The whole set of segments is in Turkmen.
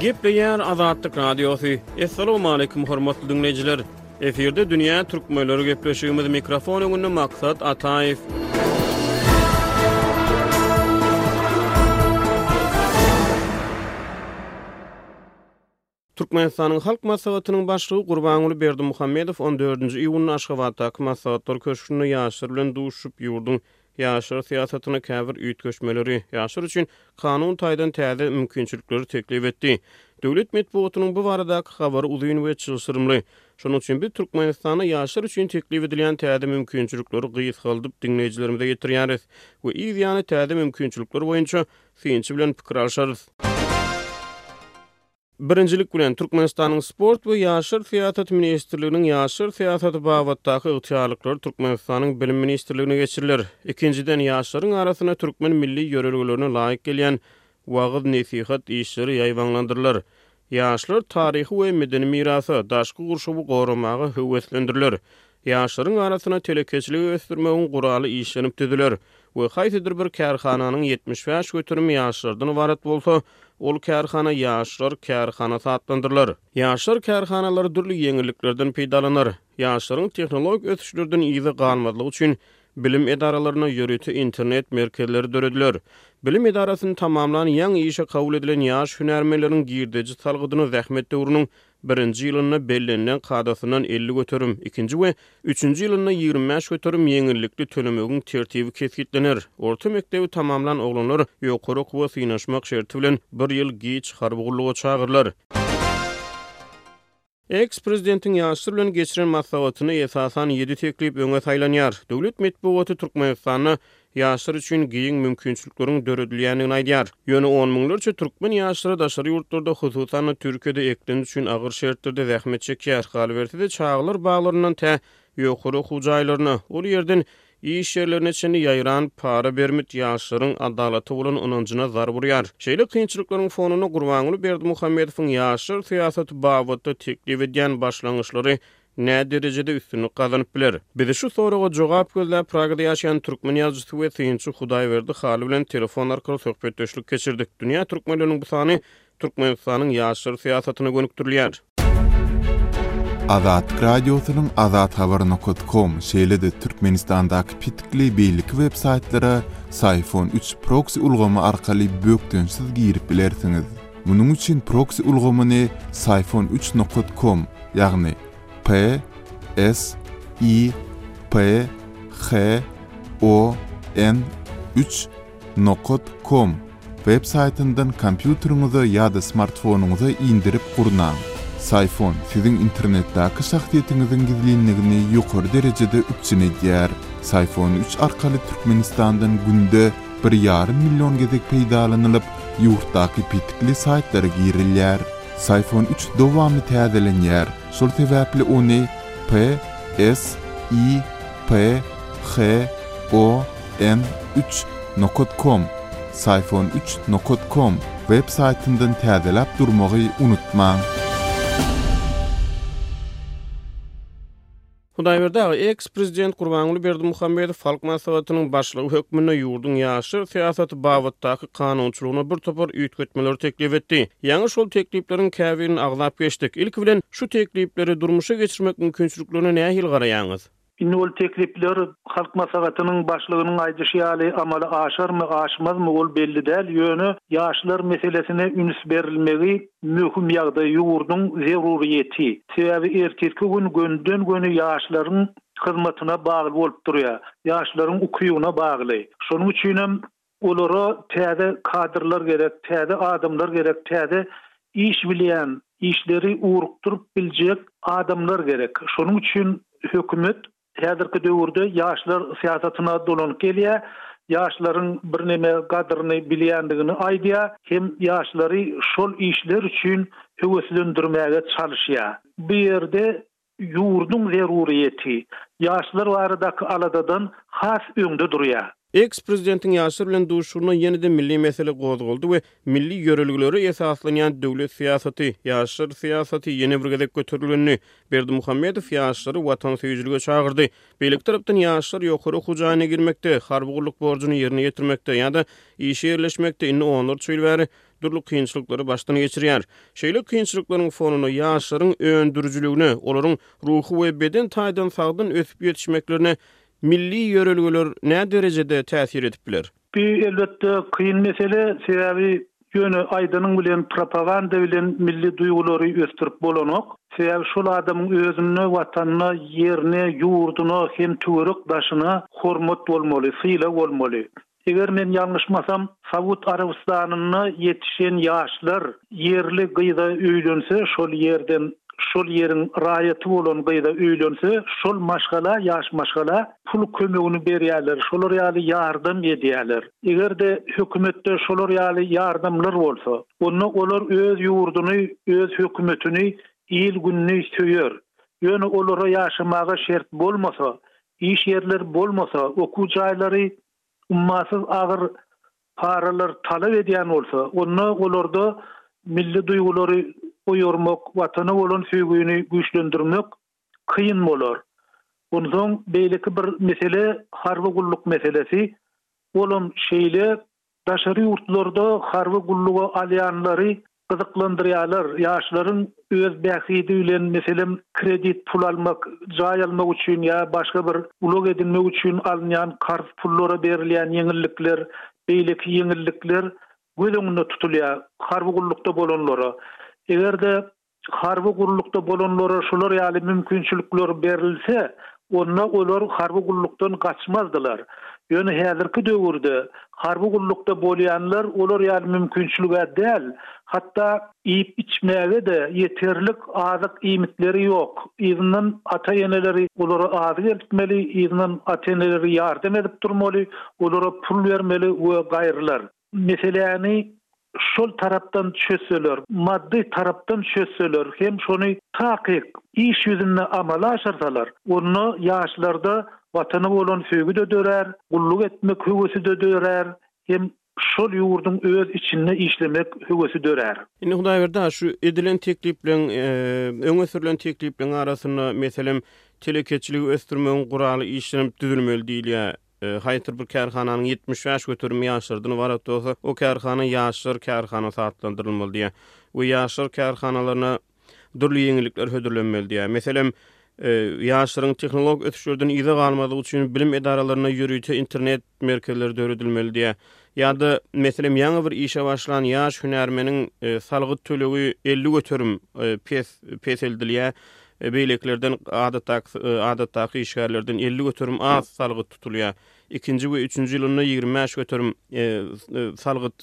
Gepleýär Azatlyk Radiosy. Assalamualaikum hormatly dinleýjiler. Efirde dünýä türkmenleri gepleşigimiz mikrofon öňünde Maksat Ataýew. Türkmenistanyň Halk Maslahatynyň Başlygy Gurbanguly Berdimuhamedow on dördünji iýunda Aşgabatdaky Maslahatlar köşgünde ýaşlar bilen duşuşyp, ýurduň ýaşlar syýasatynda käbir üýtgeşmeleri, ýaşlar üçin kanun taýdan täze mümkinçilikleri teklip etdi. Döwlet metbugatynyň bu baradaky habary uzyn we çylşyrymly. Şonuň üçin biz Türkmenistanda ýaşlar üçin teklip edilýän täze mümkinçilikleri gysgaldyp diňleýjilerimize ýetirýäris we yz ýany täze mümkinçilikler boýunça synçy bilen pikir alşarys. Birinjilik bilen, Türkmenistanyň Sport we ýaşlar syýasaty ministrliginiň ýaşlar syýasaty babatdaky ygtyýarlyklary Türkmenistanyň Bilim ministrligine geçiriler. Ikinjiden, ýaşlaryň arasynda türkmen milli ýörelgelerine laýyk gelýän wagyz-nesihat işleri ýaýbaňlandyrylar. Ýaşlar taryhy we medeni mirasa, daşky gurşawy goramaga höweslendiriler. Ýaşlaryň arasynda telekeçiligi ösdürmegiň guraly işlenip düzüler we haýsydyr bir kärhananyň ýetmiş bäş göterim ýaşlardan ybarat bolsa, ol kärhana ýaşlar kärhanasy atlandyrylar. Ýaşlar kärhanalary dürli ýeňilliklerden peýdalanar. Ýaşlaryň tehnologik ösüşlerden yza galmazlygy üçin bilim edaralaryna ýörite internet merkezleri dörediler. Bilim edarasyny tamamlan ýaňy işe kabul edilen ýaş hünärmenleriň girdeji salgydyny zähmet döwrüniň Birinji ýylynda bellenilen kadasyndan elli göterim, ikinji we üçünji ýylynda ýigrimi bäş göterim ýeňillikli tölemegiň tertibi kesgitlener. Orta mekdebi tamamlan oglanlar ýokary okuwa synanyşmak şerti bilen bir ýyl giç harby gulluga çagyrylar. Eks-prezidentiň ýaşlar bilen geçiren maslahatynda esasan ýedi teklip öňe saýlanýar. Döwlet metbugaty Türkmenistanda ýaşlar üçin giň mümkinçilikleriň döredilýändigini aýdýar. Ýöne on müňlerçe türkmen ýaşlary daşary ýurtlarda, hususan-da, Türkiýede eklenç üçin agyr şertlerde zähmet çekýär, galyberse-de, çagalar baglaryndan tä ýokary okuw jaýlaryna, ol ýerden iş ýerlerine çenli ýaýran para-bermit ýaşlaryň adalata bolan ynanjyna zarb urýar. Şeýle kynçylyklaryň fonunda Gurbanguly Berdimuhamedowyň ýaşlar syýasaty babatda teklip edýän başlangyçlary nä derejede üstünlik gazanyp biler? Biz şu soraga jogap gözläp Pragada ýaşaýan türkmen ýazyjysy we synçy Hudaýberdi Haly bilen telefon arkaly söhbetdeşlik geçirdik. Dünýä türkmenleriniň bu sany Türkmenistanyň ýaşlar syýasatyna gönükdirilýär. Azatlyk Radiosynyň azathabar.com, şeýle-de Türkmenistandaky petikli beýleki websaýtlara Syphon üç proksi ulgamy arkaly bökdençsiz girip bilersiňiz. Munuň üçin proksi ulgamyny Syphon üç nokat com, ýagny p s y p h o n üç nokat com web saýtyndan kompýuteriňize ýa-da smartfonyňyza indirip gurnaň. Syphon siziň internetdäki şahsyýetiňiziň gizlinligini ýokary derejede üpjün edýär. Syphon üç arkaly Türkmenistandan günde bir ýarym million gezek peýdalanylyp, ýurtdaky petikli saýtlara girilýär. Saýfon üç dowamly täzelenýär, şol sebäpli ony PSYPHON üç nokat com, Saýfon üç nokat com, web saýtyndan täzeläp durmagy unutmaň! Hudaýberdi aga, eks-prezident Gurbanguly Berdimuhamedow Halk Maslahatynyň Başlygy hökmünde ýurduň ýaşlar syýasaty babatdaky kanunçylygyna bir topar üýtgetmeleri teklip etdi. Ýaňy şol teklipleriň käbirini agzap geçdik. Ilki bilen, şu teklipleri durmuşa geçirmek mümkinçiliklerine nähili garaýaňyz? Indi ol teklipler, Halk Maslahatynyň Başlygynyň aýdyşy ýaly, amala aşarmy, aşmazmy, ol belli däl, ýöne ýaşlar meselesine üns berilmegi Möhüm ýagdaý ýurduň zerurýeti. Sebäbi ertirki gün gönden-göni ýaşlaryň hyzmatyna bagly bolup durýar. Ýaşlaryň ukybyna bagly. Şonuň üçin hem olara täze kadrlar gerek, täze adamlar gerek, täze iş bilýän, işleri ugrukdyryp biljek adamlar gerek. Şonuň üçin hökümet Häzirki döwürde ýaşlar syýasatyna dolanyp gelýär, ýaşlaryň birneme gadyryny bilýändigini aýdýar hem ýaşlary şol işler üçin höweslendirmäge çalyşýar. Bu ýerde ýurduň zerurýeti ýaşlar baradaky aladadan has öňde durýar. Eks-prezidentiň ýaşlar bilen duşuşygynda ýene-de milli mesele gozgaldy we milli ýörelgelere esaslanýan döwlet syýasaty, ýaşlar syýasaty ýene bir gezek göterilgendi. Berdimuhamedow ýaşlary watansöýüjilige çagyrdy. Beýleki tarapdan ýaşlar ýokary okuw jaýyna girmekde, harby gulluk borjuny ýerine ýetirmekde ýa-da işe ýerleşmekde indi onlarça ýyl bäri dürli kynçylyklary başdan geçirýär. Şeýle kynçylyklaryň fonunda ýaşlaryň öndürijiligine, olaryň ruhy we beden taýdan sagdyn ösüp ýetişmeklerine Milli ýörelgeler nä derejede täsir edip biler? Bu elbetde kyn mesele, sebäbi ýöne aýdanyň bilen propaganda bilen milli duýgulary ösdürip bolanok. Sebäbi şol adamyň özünde watanyna, ýerine, ýurduna hem töwerek daşyna hormat bolmaly, sylag bolmaly. Eger men ýalňyşmasam, Saud Arabystanynda ýetişen ýaşlar ýerli gyza öýlense, şol ýerden, şol ýeriň raýaty bolan gyza öýlense, şol maşgala, ýaş maşgala pul kömegini berýärler, şolar ýaly ýardam edýärler. Eger-de hökümetde şolar ýaly ýardamlar bolsa, onda olar öz ýurduny, öz hökümetini, il-gününi söýer. Ýöne olara ýaşamaga şert bolmasa, Iş ýerleri bolmasa, okuw jaýlary ummasyz agyr paralar talap edýän bolsa, onda olarda milli duýgulary oýarmak, Watana bolan söýgini güýçlendirmek kyn bolar. Onsoň beýleki bir mesele harby gulluk meselesi. Olam şeýle Daşary ýurtlarda harby gulluga alýanlary gyzyklandyrýarlar, ýaşlaryň öz bähbidi bilen, meselem, kredit pul almak, jaý almak üçin ýa başga bir ulag edinmek üçin alynýan karz pullara berilýän ýeňillikler, beýleki ýeňillikler göz öňünde tutulýar harby gullukda bolanlara. Eger-de Harby gullukda bolanlara şular ýaly mümkinçilikler berilse, onda olar harby gullukdan gaçmazdylar. Ýöne häzirki döwürde harby gullukda bolýanlar olar ýaly mümkinçilig-ä däl, hatda, iýip-içmäge-de ýeterlik azyk iýmitleri ýok, yzyndan ata-eneleri olara azyk eltmeli, yzyndan ata-eneleri ýardam edip durmaly, olara pul bermeli we gaýrylar. Meseläni şol tarapdan çözseler, maddy tarapdan çözseler hem şony takyk iş ýüzünde amala aşyrsalar, onda ýaşlarda Watana bolan söýgi-de dörär, gulluk etmek höwesi-de dörär hem şol ýurduň öz içinde işlemek höwesi dörär. Indi Hudaýberdi aga, şu edilen teklipleň, öňe sürlen teklipleň arasynda, meselem, telekeçiligi ösdürmegiň guraly işlenip düzülmeli diýilýär. Haýsydyr bir kärhananyň ýetmiş bäş göterim ýaşlardan ybarat bolsa, o kärhana ýaşlar kärhanasy atlandyrylmaly diýýär we ýaşlar kärhanalaryna dürli ýeňillikler hödürlenmeli diýýär. Meselem, ýaşlaryň tehnologik ösüşlerden yza galmazlygy üçin bilim edaralaryna ýörite internet merkezleri döredilmeli diýýär. Ýa-da, meselem, ýaňy bir işe başlan ýaş hünärmeniň salgyt tölegi elli göterim peseldilýär. Beýlekilerden, adatdaky işgärlerden elli göterim az salgyt tutulýar. Ikinji we üçünji ýylynda ýigrimi bäş göterim salgyt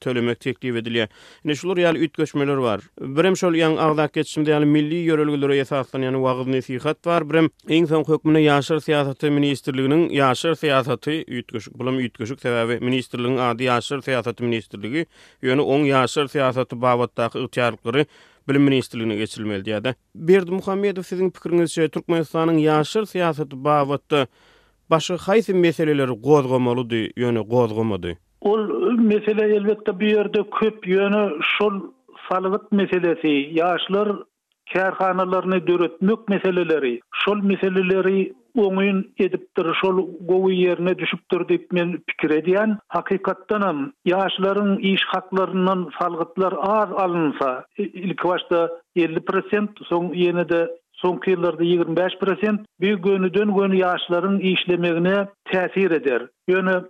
tölemek teklip edilýär. Ine, şular ýaly üýtgeşmeler bar. Birem şol ýaňy agzap geçişimiz ýaly milli ýörelgelere esaslanýan wagyz-nesihat bar, birem iň soňky hökmünde Ýaşlar syýasaty ministrliginiň Ýaşlar syýasaty, üýtgeşik, bulam üýtgeşik, sebäbi ministrligiň ady Ýaşlar syýasaty ministrligi, ýöne oň Ýaşlar syýasaty babatdaky ygtyýarlyklary Bilim ministrligine geçirilmeli diýýärdi. Berdimuhamedow siziň pikiriňizçe Türkmenistanyň ýaşlar syýasaty babatda başga haýsy meseleleri gozgamalydy ýöne gozgamady? Ol mesele elbetde bu ýerde köp ýöne şol salgyt meselesi, ýaşlar kärhanalaryny döretmek meseleleri, şol meseleleri oňyn edipdir, şol gowy ýerine düşüpdir diýip men pikir edýän. Hakykatdanam, ýaşlaryň iş haklaryndan salgytlar az alynsa, ilkibaşda elli prosent, soň ýene-de soňky ýyllarda ýigrimi bäş prosent, bu gönüden-göni ýaşlaryň işlemegine täsir eder. Ýöne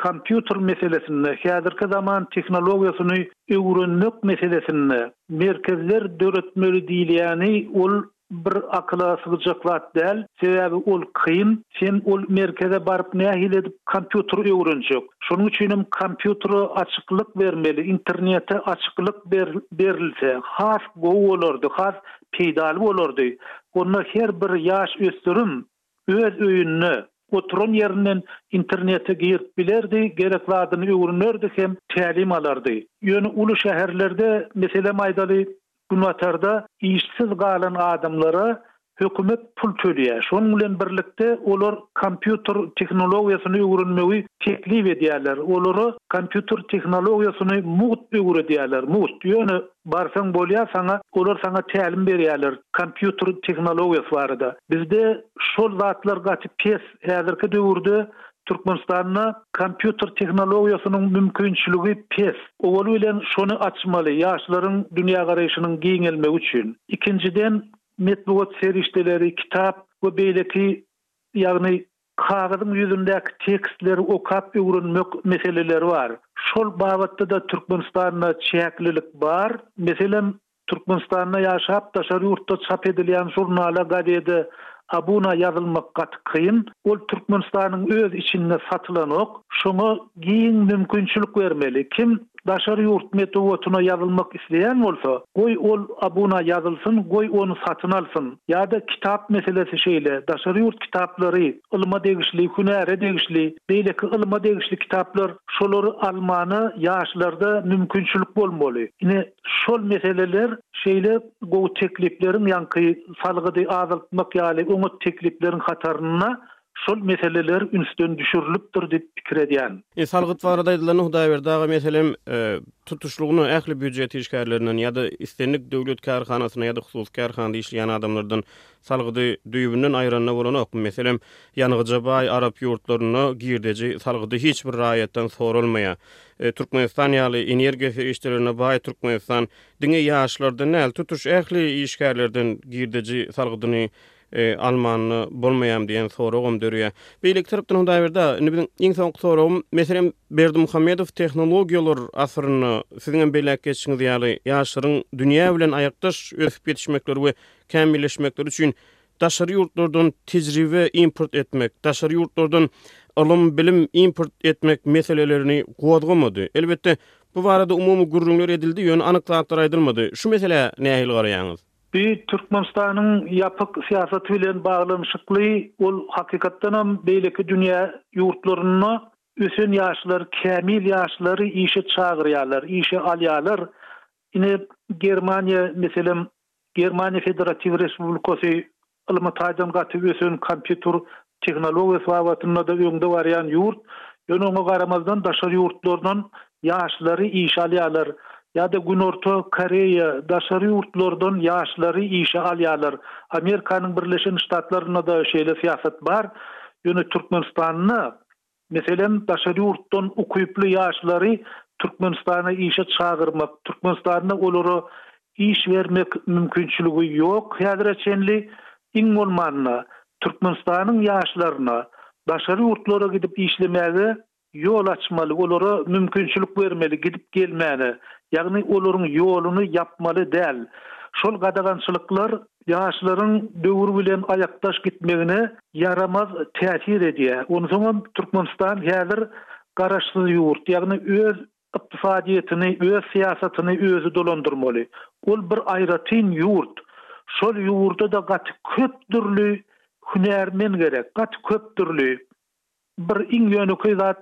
Kompýuter meselesinde, häzirki zaman tehnologiýasyny öwrenmek meselesinde merkezler döretmeli diýilýäni ol bir akyla sygjak zat däl, sebäbi ol kyn, sen ol merkeze baryp nähili edip kompýuter öwrenjek. Şonuň üçinem kompýutere açyklyk bermeli, internete açyklyk berilse has gowy bolardy, has peýdaly bolardy. Onda her bir ýaş ösdürim Öz öýünde, oturan ýerinden internete girip bilerdi, gerek zadyny öwrenerdi hem tälim alardy. Ýöne uly şäherlerde, meselem aýdaly, Günbatarda işsiz galan adamlara hökümet pul tölýär. Şonuň bilen birlikde olar kompýuter tehnologiýasyny öwrenmegi teklip edýärler. Olara kompýuter tehnologiýasyny mugt öwredýärler, mugt. Ýöne Barsaň bolýar saňa olar saňa tälim berýärler kompýuter tehnologiýasy barada. Bizde şol zatlar gaty pes häzirki döwürde Türkmenistanda kompýuter tehnologiýasynyň mümkinçiligi pes. Owaly bilen şony açmaly ýaşlaryň dünýägaraýşynyň giňelmegi üçin. Ikinjiden metbugat serişdeleri kitap we beýleki ýagny Kagyzyň ýüzündäki tekstleri okap öwrenmek meseleleri bar. Şol babatda-da Türkmenistanda çäklilik bar. Meselem, Türkmenistanda ýaşap, daşary ýurtda çap edilýän žurnala, gazede, abuna ýazylmak gaty kyn. Ol Türkmenistanyň öz içinde satylanok. Şoňa giň mümkinçilik bermeli. Kim daşary ýurt metbugatyna ýazylmak isleýän bolsa, goý ol abuna ýazylsyn, goý ony satyn alsyn. Ýa-da kitap meselesi şeýle, daşary ýurt kitaplary, ylma degişli, hünäre degişli, beýleki ylma degişli kitaplar, şolary almana ýaşlarda mümkinçilik bolmaly. Ine, şol meseleler şeýle gowy teklipleriň, ýaňky salgydy azaltmak ýaly oňat teklipleriň hatarynda şol meseleler ünsden düşürilipdir diýip pikir edýän. E salgyt barada aýdylanda Hudaýberdi aga meselem tutuşlygyna ähli býujet işgärlerinden ýa-da islendik döwlet kärhanasynda ýa-da hususy kärhanada işleýän adamlardan salgydy düýbünden aýranda bolanokmy? Meselem ýangyja baý arap ýurtlarynda girdeji salgydy hiç bir raýatdan soralmaýar. E Türkmenistan ýaly energiýa serişdelerine baý Türkmenistan diňe ýaşlardan däl tutuş ähli işgärlerden girdeji salgydyny almanda bolmaýarmy diýen soragam döreýär. Beýleki tarapdan Hudaýberdi aga, indi biziň iň soňky soragym, meselem, Berdimuhamedow tehnologiýalar asyrynda, siziň hem belläp geçişiňiz ýaly, ýaşlaryň dünýä bilen aýakdaş ösüp ýetişmekleri we kämilleşmekleri üçin daşary ýurtlardan tejribe import etmek, daşary ýurtlardan ylym-bilim import etmek meselelerini gozgamady. Elbetde, bu barada umumy gürrüňler edildi, ýöne anyk zatlar aýdylmady. Şu meselä nähili garaýaňyz? Bu Türkmenistanyň ýapyk syýasaty bilen baglanyşykly, ol hakykatdanam beýleki dünýä ýurtlarynda ösen ýaşlary, kämil ýaşlary işe çagyrýarlar, işe alýarlar. Ine, Germaniýa, meselem, Germaniýa Federatiw Respublikasy Ylmy taýdan gaty ösen kompýuter tehnologiýasy babatynda-da öňde barýan ýurt, ýöne oňa garamazdan daşary ýurtlardan ýaşlary işe alýarlar. Ýa-da Günorta Koreýa daşary ýurtlardan ýaşlary işe alýarlar. Amerikanyň Birleşen Ştatlarynda-da şeýle syýasat bar, ýöne Türkmenistanda Meselem, daşary ýurtdan ukyply ýaşlary Türkmenistana işe çagyrmak, Türkmenistanda olara iş bermek mümkinçiligi ýok häzire çenli, iň bolmanda, Türkmenistanyň ýaşlaryna daşary ýurtlara gidip işlemäge ýol açmaly, olara mümkinçilik bermeli, gidip gelmäne, ýagny olaryň ýoluny ýapmaly däl. Şol gadagançylyklar ýaşlaryň döwür bilen aýakdaş gitmegine ýaramaz täsir edýär. Onsoňam Türkmenistan häzir garaşsyz ýurt, ýagny öz ykdysadyýetini, öz syýasatyny özi dolandyrmaly. Ol bir aýratyn ýurt. Şol ýurda-da gaty köp dürli hünärmen gerek, gaty köp dürli Bir iň ýönekeý zat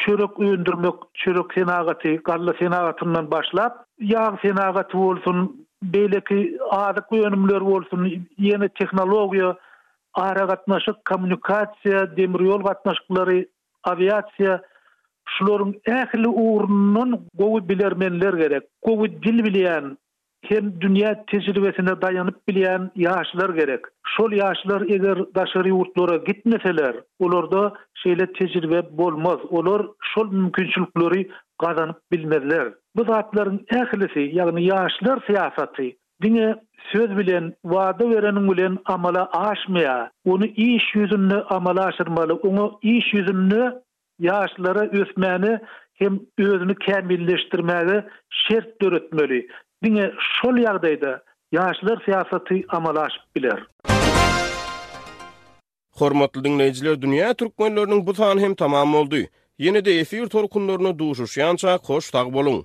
çörek öndürmek, çörek senagaty, galla senagatyndan başlap, ýag senagaty bolsun, beýleki azyk önümleri bolsun, ýene tehnologiýa, aragatnaşyk, kommunikasiýa, demir ýol gatnaşyklary, awiasiýa, şularyň ähli ugrundan gowy bilermenler gerek, gowy dil bilýän, Hem dünýä tejribesine daýanyp bilýän ýaşlar gerek. Şol ýaşlar eger daşary ýurtlara gitmeseler, olarda şeýle tejribe bolmaz, olar şol mümkinçilikleri gazanyp bilmezler. Bu zatlaryň ählisi, ýagny ýaşlar syýasaty diňe söz bilen, wada bereniň bilen amala aşmaýar. Ony iş ýüzünde amala aşyrmaly, oňa iş ýüzünde Ýaşlara ösmäne hem özüni kämilleşdirmäge şert döretmeli. Diňe şol ýagdaýda ýaşlar syýasaty amala aşyp biler. Hormatly diňleýjiler dünýä türkmenleriniň bu sany hem tamam boldy. Ýene-de efir tolkunlaryna duşuşýançak hoş sag boluň.